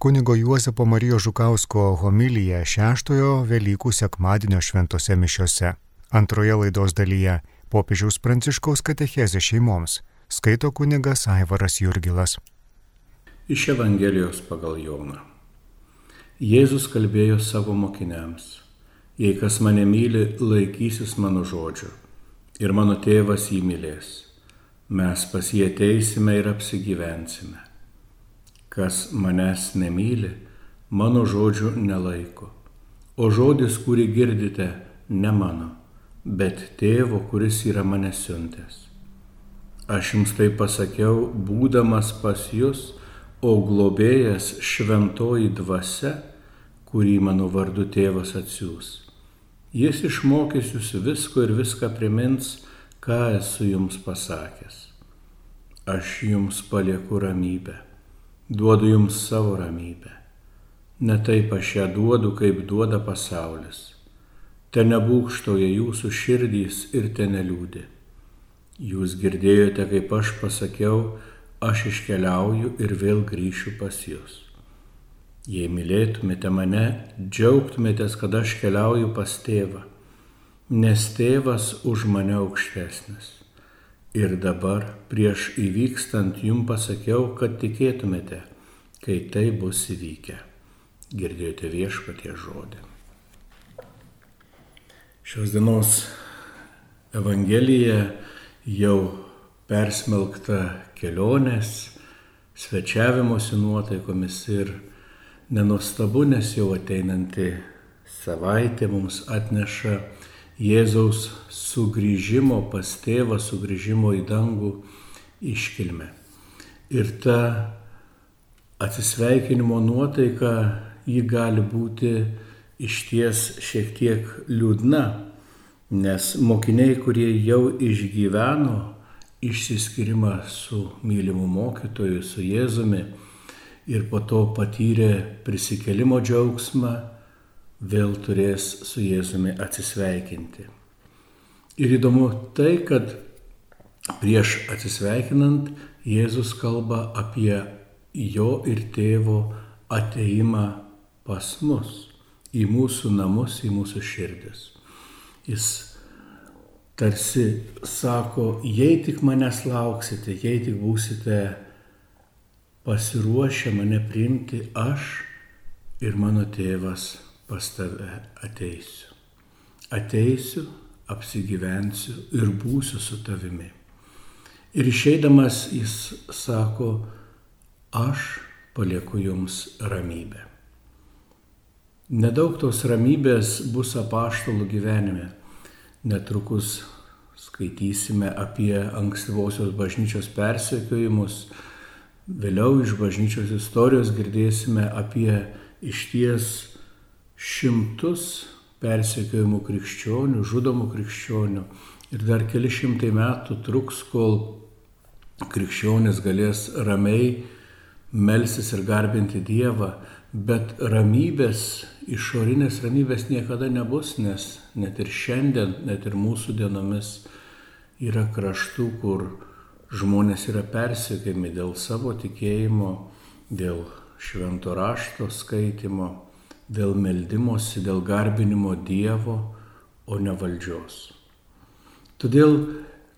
kunigo Juozapo Marijos Žukausko homiliją šeštojo Velykų sekmadienio šventose mišiose. Antroje laidos dalyje popiežiaus pranciškaus katechezė šeimoms skaito kunigas Aivaras Jurgilas. Iš Evangelijos pagal Joną. Jėzus kalbėjo savo mokiniams, jei kas mane myli, laikysis mano žodžio ir mano tėvas jį mylės. Mes pas jį ateisime ir apsigyvensime Kas manęs nemyli, mano žodžių nelaiko. O žodis, kurį girdite, ne mano, bet tėvo, kuris yra mane siuntęs. Aš jums tai pasakiau, būdamas pas jūs, o globėjas šventoji dvasia, kurį mano vardu tėvas atsiūs. Jis išmokys jūs visko ir viską primins, ką esu jums pasakęs. Aš jums palieku ramybę duodu jums savo ramybę. Ne taip aš ją duodu, kaip duoda pasaulis. Te nebūkštoja jūsų širdys ir te neliūdė. Jūs girdėjote, kaip aš pasakiau, aš iškeliauju ir vėl grįšiu pas jūs. Jei mylėtumėte mane, džiaugtumėtės, kad aš keliauju pas tėvą, nes tėvas už mane aukštesnis. Ir dabar prieš įvykstant jum pasakiau, kad tikėtumėte, kai tai bus įvykę. Girdėjote viešpatie žodį. Šios dienos Evangelija jau persmelkta kelionės, svečiavimosi nuotaikomis ir nenustabu, nes jau ateinanti savaitė mums atneša Jėzaus sugrįžimo pas tėvą, sugrįžimo į dangų iškilmę. Ir ta atsisveikinimo nuotaika, ji gali būti iš ties šiek tiek liūdna, nes mokiniai, kurie jau išgyveno išsiskirimą su mylimu mokytoju, su Jėzumi ir po to patyrė prisikelimo džiaugsmą, vėl turės su Jėzumi atsisveikinti. Ir įdomu tai, kad prieš atsisveikinant Jėzus kalba apie jo ir tėvo ateimą pas mus, į mūsų namus, į mūsų širdis. Jis tarsi sako, jei tik manęs lauksite, jei tik būsite pasiruošę mane priimti, aš ir mano tėvas pas tave ateisiu. Ateisiu, apsigyvensiu ir būsiu su tavimi. Ir išeidamas jis sako, aš palieku jums ramybę. Nedaug tos ramybės bus apaštalų gyvenime. Netrukus skaitysime apie ankstyvosios bažnyčios persekiojimus, vėliau iš bažnyčios istorijos girdėsime apie išties šimtus persekiojimų krikščionių, žudomų krikščionių. Ir dar keli šimtai metų truks, kol krikščionis galės ramiai melsis ir garbinti Dievą, bet ramybės, išorinės ramybės niekada nebus, nes net ir šiandien, net ir mūsų dienomis yra kraštų, kur žmonės yra persekiami dėl savo tikėjimo, dėl švento rašto skaitimo dėl meldimosi, dėl garbinimo Dievo, o ne valdžios. Todėl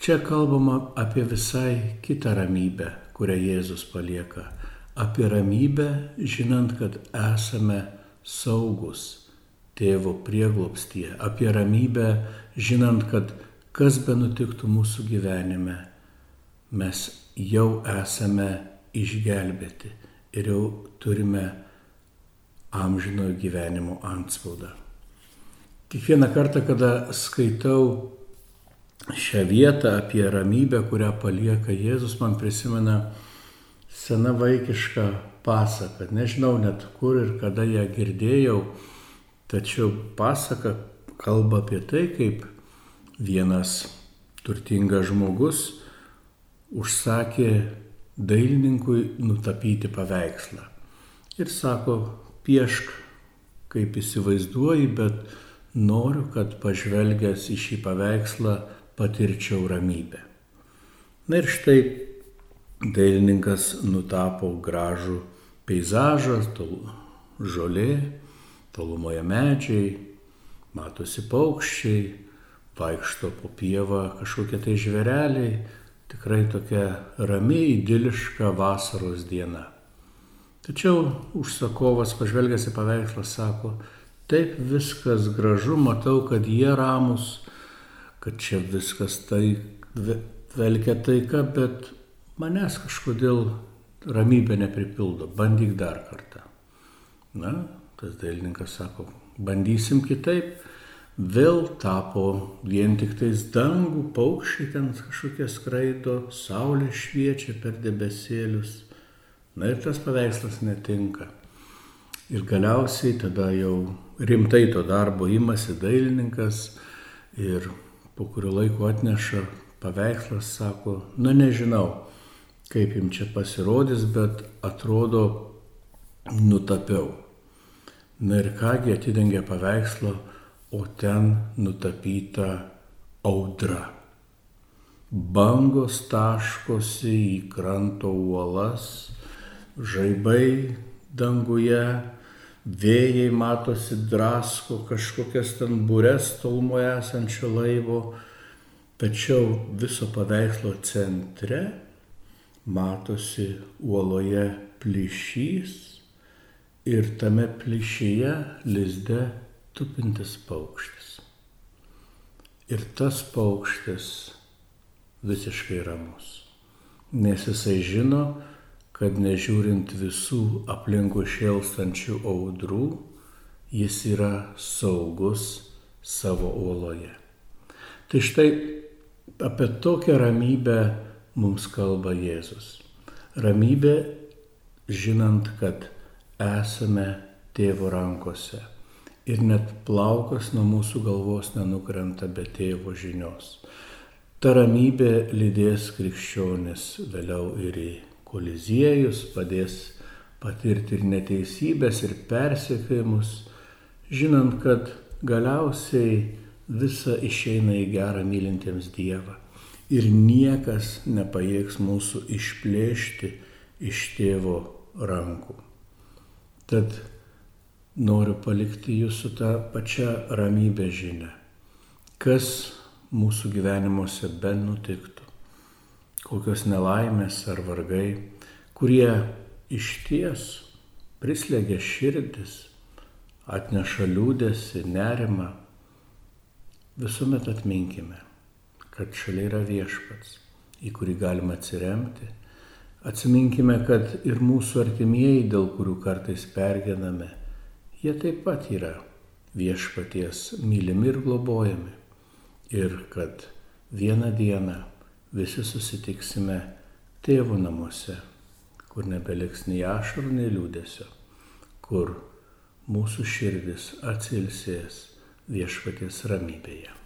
čia kalbama apie visai kitą ramybę, kurią Jėzus palieka. Apie ramybę, žinant, kad esame saugus tėvo prieglopstyje. Apie ramybę, žinant, kad kas be nutiktų mūsų gyvenime, mes jau esame išgelbėti ir jau turime amžinojo gyvenimo antspaudą. Kiekvieną kartą, kada skaitau šią vietą apie ramybę, kurią palieka Jėzus, man prisimena sena vaikiška pasaka. Nežinau net kur ir kada ją girdėjau, tačiau pasaka kalba apie tai, kaip vienas turtingas žmogus užsakė dailininkui nutapyti paveikslą. Ir sako, piešk, kaip įsivaizduoji, bet noriu, kad pažvelgęs į šį paveikslą patirčiau ramybę. Na ir štai dailininkas nutapo gražų peizažas, tol, žolė, tolumoje medžiai, matosi paukščiai, vaikšto po pievą kažkokie tai žvereliai, tikrai tokia rami, idiliška vasaros diena. Tačiau užsakovas pažvelgęs į paveikslą sako, taip viskas gražu, matau, kad jie ramus, kad čia viskas tai velkia taika, bet manęs kažkodėl ramybė nepripildo, bandyk dar kartą. Na, tas dailininkas sako, bandysim kitaip vėl tapo vien tik tais dangų, paukščiai ten kažkokie skraido, saulė šviečia per debesėlius. Na ir tas paveikslas netinka. Ir galiausiai tada jau rimtai to darbo imasi dailininkas ir po kurio laiko atneša paveikslas, sako, na nežinau, kaip jums čia pasirodys, bet atrodo nutapiau. Na ir kągi atidengė paveikslą o ten nutapyta audra. Bangos taškosi į kranto uolas, žaibai danguje, vėjai matosi drasko kažkokias ten būres tolumoje esančio laivo, tačiau viso paveikslo centre matosi uoloje plyšys ir tame plyšyje lizde tupintis paukštis. Ir tas paukštis visiškai ramus, nes jisai žino, kad nežiūrint visų aplinkų šėlstančių audrų, jis yra saugus savo uoloje. Tai štai apie tokią ramybę mums kalba Jėzus. Ramybė žinant, kad esame tėvo rankose ir net plaukas nuo mūsų galvos nenukrenta be tėvo žinios. Ta ramybė lydės krikščionis vėliau ir į koliziejus, padės patirti ir neteisybės, ir persekiojimus, žinant, kad galiausiai visa išeina į gerą mylintiems Dievą. Ir niekas nepajėgs mūsų išplėšti iš tėvo rankų. Tad noriu palikti jūs su tą pačią ramybę žinę. Kas mūsų gyvenimuose ben nutiktų, kokios nelaimės ar vargai, kurie iš ties prislegia širdis, atneša liūdėsi, nerimą, visuomet atminkime, kad šalia yra viešpats, į kurį galima atsiremti. Atsiminkime, kad ir mūsų artimieji, dėl kurių kartais pergename, jie taip pat yra viešpaties mylimi ir globojami. Ir kad vieną dieną visi susitiksime tėvų namuose, kur nebeliks nei ašarų, nei liūdėsio, kur mūsų širdis atsilsės viešpaties ramybėje.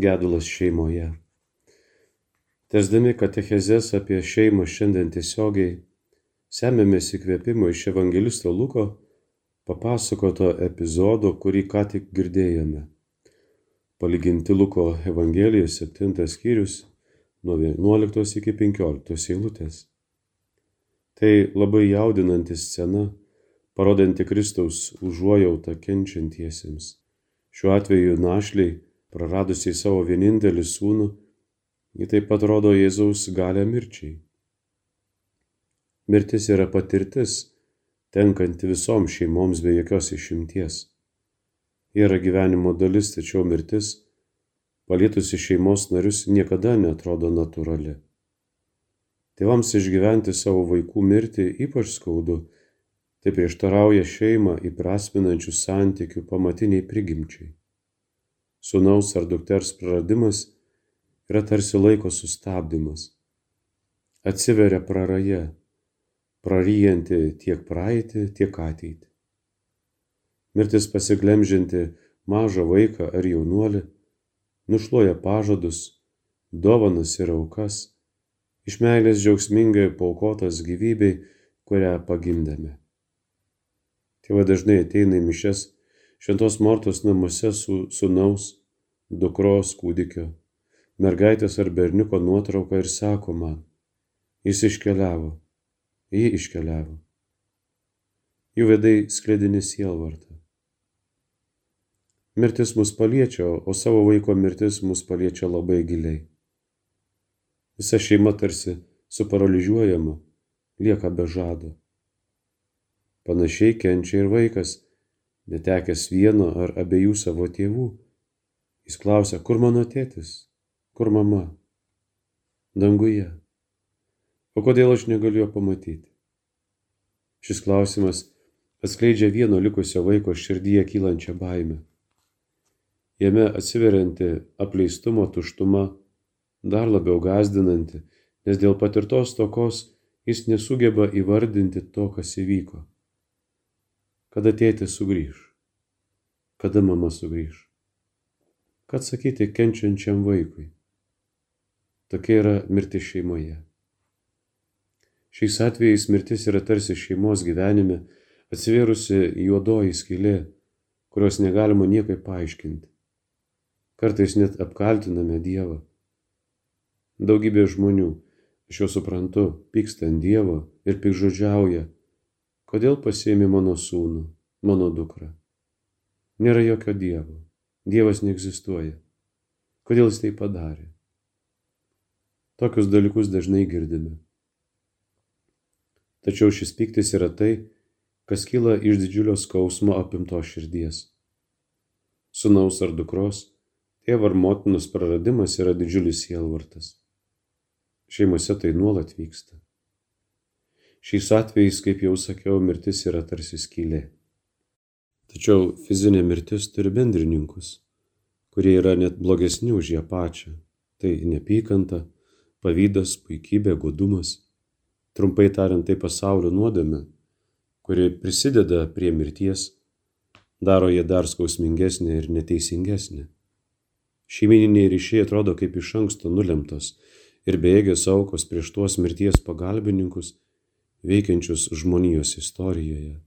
Gedulas šeimoje. Tesdami katechezės apie šeimą šiandien tiesiogiai, semėmės įkvėpimo iš Evangelisto Luko papasakoto epizodo, kurį ką tik girdėjome. Palyginti Luko Evangelijos 7 skyrius nuo 11 iki 15 eilutės. Tai labai jaudinanti scena, parodanti Kristaus užuojautą kenčiantiesiems. Šiuo atveju našliai praradusiai savo vienintelį sūnų, ji taip pat rodo Jėzaus galę mirčiai. Mirtis yra patirtis, tenkanti visoms šeimoms be jokios išimties. Yra gyvenimo dalis, tačiau mirtis, palietusi šeimos narius, niekada netrodo natūrali. Tėvams išgyventi savo vaikų mirtį ypač skaudu, tai prieštarauja šeimą įprasminančių santykių pamatiniai prigimčiai sūnaus ar dukters praradimas yra tarsi laiko sustabdymas. Atsiveria praraja, praryjanti tiek praeitį, tiek ateitį. Mirtis pasiglemžinti mažą vaiką ar jaunuolį, nušluoja pažadus, dovanas ir aukas, iš meilės džiaugsmingai paukotas gyvybei, kurią pagimdėme. Tėvai dažnai ateina į mišes šventos mortos namuose su sūnaus, dukros kūdikio, mergaitės ar berniuko nuotrauką ir sako man, jis iškeliavo, ji iškeliavo. Jų vedai sklėdini sielvartą. Mirtis mus paliečia, o savo vaiko mirtis mus paliečia labai giliai. Visa šeima tarsi suparaližiuojama, lieka be žado. Panašiai kenčia ir vaikas, netekęs vieno ar abiejų savo tėvų. Jis klausia, kur mano tėtis, kur mama? Danguje. O kodėl aš negaliu jo pamatyti? Šis klausimas atskleidžia vieno likusio vaiko širdyje kylančią baimę. Jame atsiverianti apleistumo tuštuma dar labiau gazdinanti, nes dėl patirtos tokos jis nesugeba įvardinti to, kas įvyko kada tėtis sugrįž, kada mama sugrįž. Ką atsakyti kenčiančiam vaikui? Tokia yra mirtis šeimoje. Šiais atvejais mirtis yra tarsi šeimos gyvenime atsivėrusi juodoji skylė, kurios negalima niekaip paaiškinti. Kartais net apkaltiname Dievą. Daugybė žmonių, aš jau suprantu, pyksta ant Dievo ir pikžodžiauja, Kodėl pasiemi mano sūnų, mano dukrą? Nėra jokio Dievo. Dievas neegzistuoja. Kodėl jis tai padarė? Tokius dalykus dažnai girdime. Tačiau šis piktis yra tai, kas kyla iš didžiulio skausmo apimto širdies. Sūnaus ar dukros, tėvo ar motinos praradimas yra didžiulis sielvartas. Šeimose tai nuolat vyksta. Šiais atvejais, kaip jau sakiau, mirtis yra tarsi skylė. Tačiau fizinė mirtis turi bendrininkus, kurie yra net blogesni už ją pačią. Tai nepykanta, pavydas, puikybė, godumas. Trumpai tariant, tai pasaulio nuodėme, kuri prisideda prie mirties, daro ją dar skausmingesnė ir neteisingesnė. Šeimininiai ryšiai atrodo kaip iš anksto nulemtos ir bejėgės aukos prieš tuos mirties pagalbininkus veikiančius žmonijos istorijoje.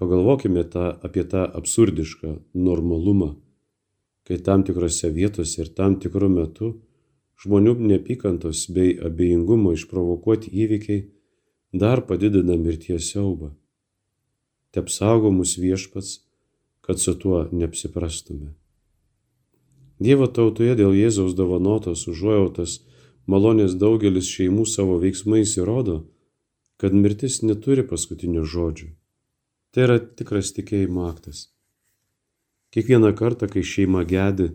Pagalvokime tą, apie tą absurdišką normalumą, kai tam tikrose vietose ir tam tikru metu žmonių neapykantos bei abejingumo išprovokuoti įvykiai dar padidina mirties siaubą. Te apsaugo mus viešpats, kad su tuo neapsiprastume. Dievo tautoje dėl Jėzaus dovanotos užuojautas malonės daugelis šeimų savo veiksmais įrodo, kad mirtis neturi paskutinių žodžių. Tai yra tikras tikėjimo aktas. Kiekvieną kartą, kai šeima gedi,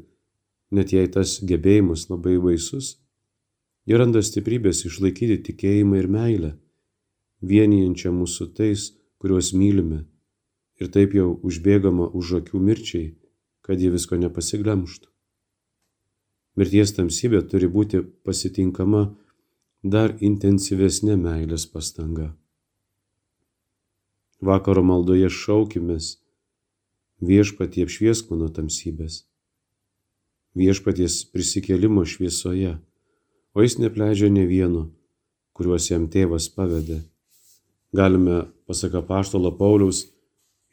net jei tas gebėjimas labai baisus, jie randa stiprybės išlaikyti tikėjimą ir meilę, vienijančią mūsų tais, kuriuos mylime, ir taip jau užbėgama už akių mirčiai, kad jie visko nepasiglemštų. Mirties tamsybė turi būti pasitinkama dar intensyvesnė meilės pastanga. Vakaro maldoje šaukimės viešpatie apšviesk mano tamsybės. viešpaties prisikėlimo šviesoje, o jis nepleidžia ne vieno, kuriuos jam tėvas pavedė. Galime, pasaka paštolo Pauliaus,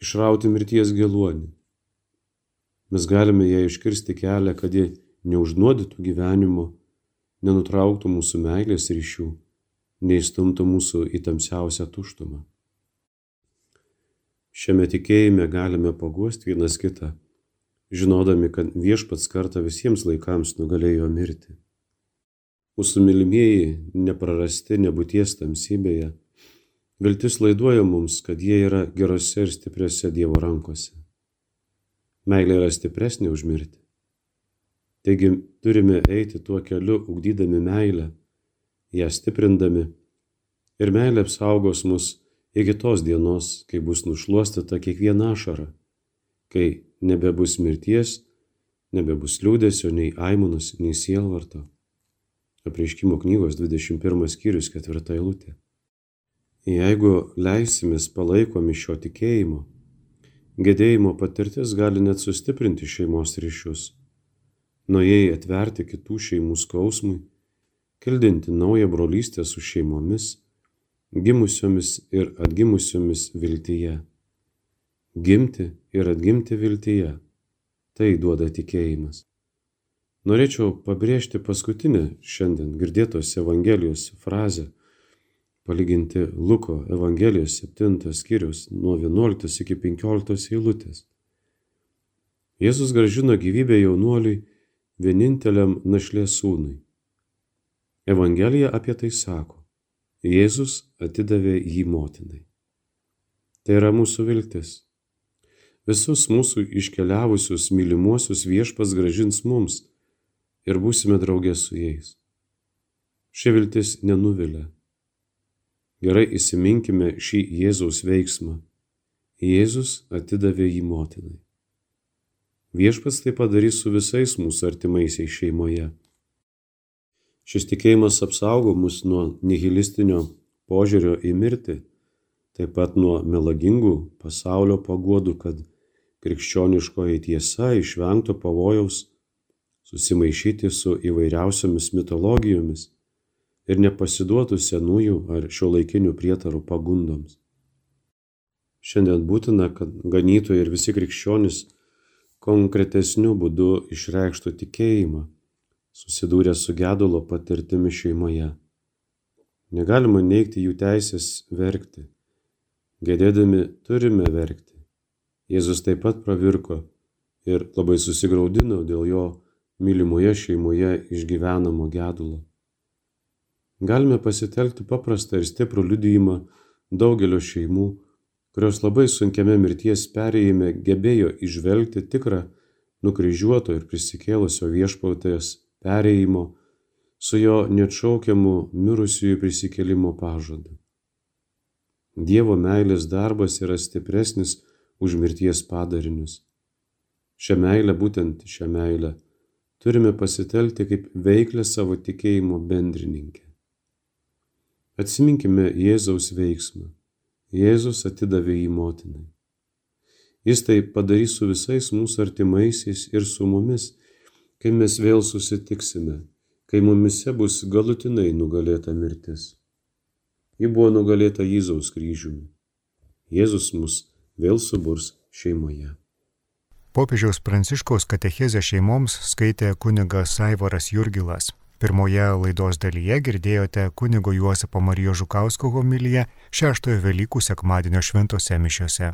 išrauti mirties geluonį. Mes galime ją iškirsti kelią, kad ji neužnuodytų gyvenimo, nenutrauktų mūsų meilės ryšių, neįstumtų mūsų į tamsiausią tuštumą. Šiame tikėjime galime paguosti vienas kitą, žinodami, kad viešpats kartą visiems laikams nugalėjo mirti. Mūsų mylimieji neprarasti nebūties tamsybėje, viltis laiduoja mums, kad jie yra gerose ir stipriose Dievo rankose. Meilė yra stipresnė už mirtį. Taigi turime eiti tuo keliu, ugdydami meilę, ją stiprindami ir meilė apsaugos mus iki tos dienos, kai bus nušluostata kiekviena ašara, kai nebebus mirties, nebebus liūdėsio, nei aimanos, nei sielvarto. Apreiškimo knygos 21 skyrius 4 eilutė. Jeigu leisimės palaikomi šio tikėjimo, gedėjimo patirtis gali net sustiprinti šeimos ryšius, nuėjai atverti kitų šeimų skausmui, kildinti naują brolystę su šeimomis, gimusiomis ir atgimusiomis viltyje. Gimti ir atgimti viltyje - tai duoda tikėjimas. Norėčiau pabrėžti paskutinę šiandien girdėtos Evangelijos frazę, palyginti Luko Evangelijos 7 skyrius nuo 11 iki 15 eilutės. Jėzus gražino gyvybę jaunuoliui vieninteliam našlės sūnui. Evangelija apie tai sako. Jėzus atidavė jį motinai. Tai yra mūsų viltis. Visus mūsų iškeliavusius mylimuosius viešpas gražins mums ir būsime draugė su jais. Ši viltis nenuvilia. Gerai įsiminkime šį Jėzaus veiksmą. Jėzus atidavė jį motinai. Viešpats tai padarys su visais mūsų artimaisiais šeimoje. Šis tikėjimas apsaugo mus nuo nihilistinio požiūrio į mirtį, taip pat nuo melagingų pasaulio paguodų, kad krikščioniškoji tiesa išvengtų pavojaus susimaišyti su įvairiausiomis mitologijomis ir nepasiduotų senųjų ar šiuolaikinių prietarų pagundoms. Šiandien būtina, kad ganytojai ir visi krikščionys konkretesniu būdu išreikštų tikėjimą susidūrę su gedulo patirtimi šeimoje. Negalima neigti jų teisės verkti. Gedėdami turime verkti. Jėzus taip pat pravirko ir labai susigaudino dėl jo mylimoje šeimoje išgyvenamo gedulo. Galime pasitelkti paprastą ir stiprų liudijimą daugelio šeimų, kurios labai sunkiame mirties perėjime gebėjo išvelgti tikrą nukryžiuoto ir prisikėlusio viešpautės perėjimo su jo neatšaukiamu mirusiųjų prisikėlimo pažadu. Dievo meilės darbas yra stipresnis už mirties padarinius. Šią meilę, būtent šią meilę, turime pasitelkti kaip veiklę savo tikėjimo bendrininkę. Atsiminkime Jėzaus veiksmą. Jėzus atidavė jį motinai. Jis tai padarys su visais mūsų artimaisiais ir su mumis, kai mes vėl susitiksime, kai mumise bus galutinai nugalėta mirtis. Ji buvo nugalėta Jėzaus kryžiumi. Jėzus mus vėl suburs šeimoje. Popiežiaus Pranciškaus katechezę šeimoms skaitė kunigas Aivaras Jurgilas. Pirmoje laidos dalyje girdėjote kunigo Juozapo Marijos Žukausko homiliją šeštojo Velykų sekmadienio šventose mišiose.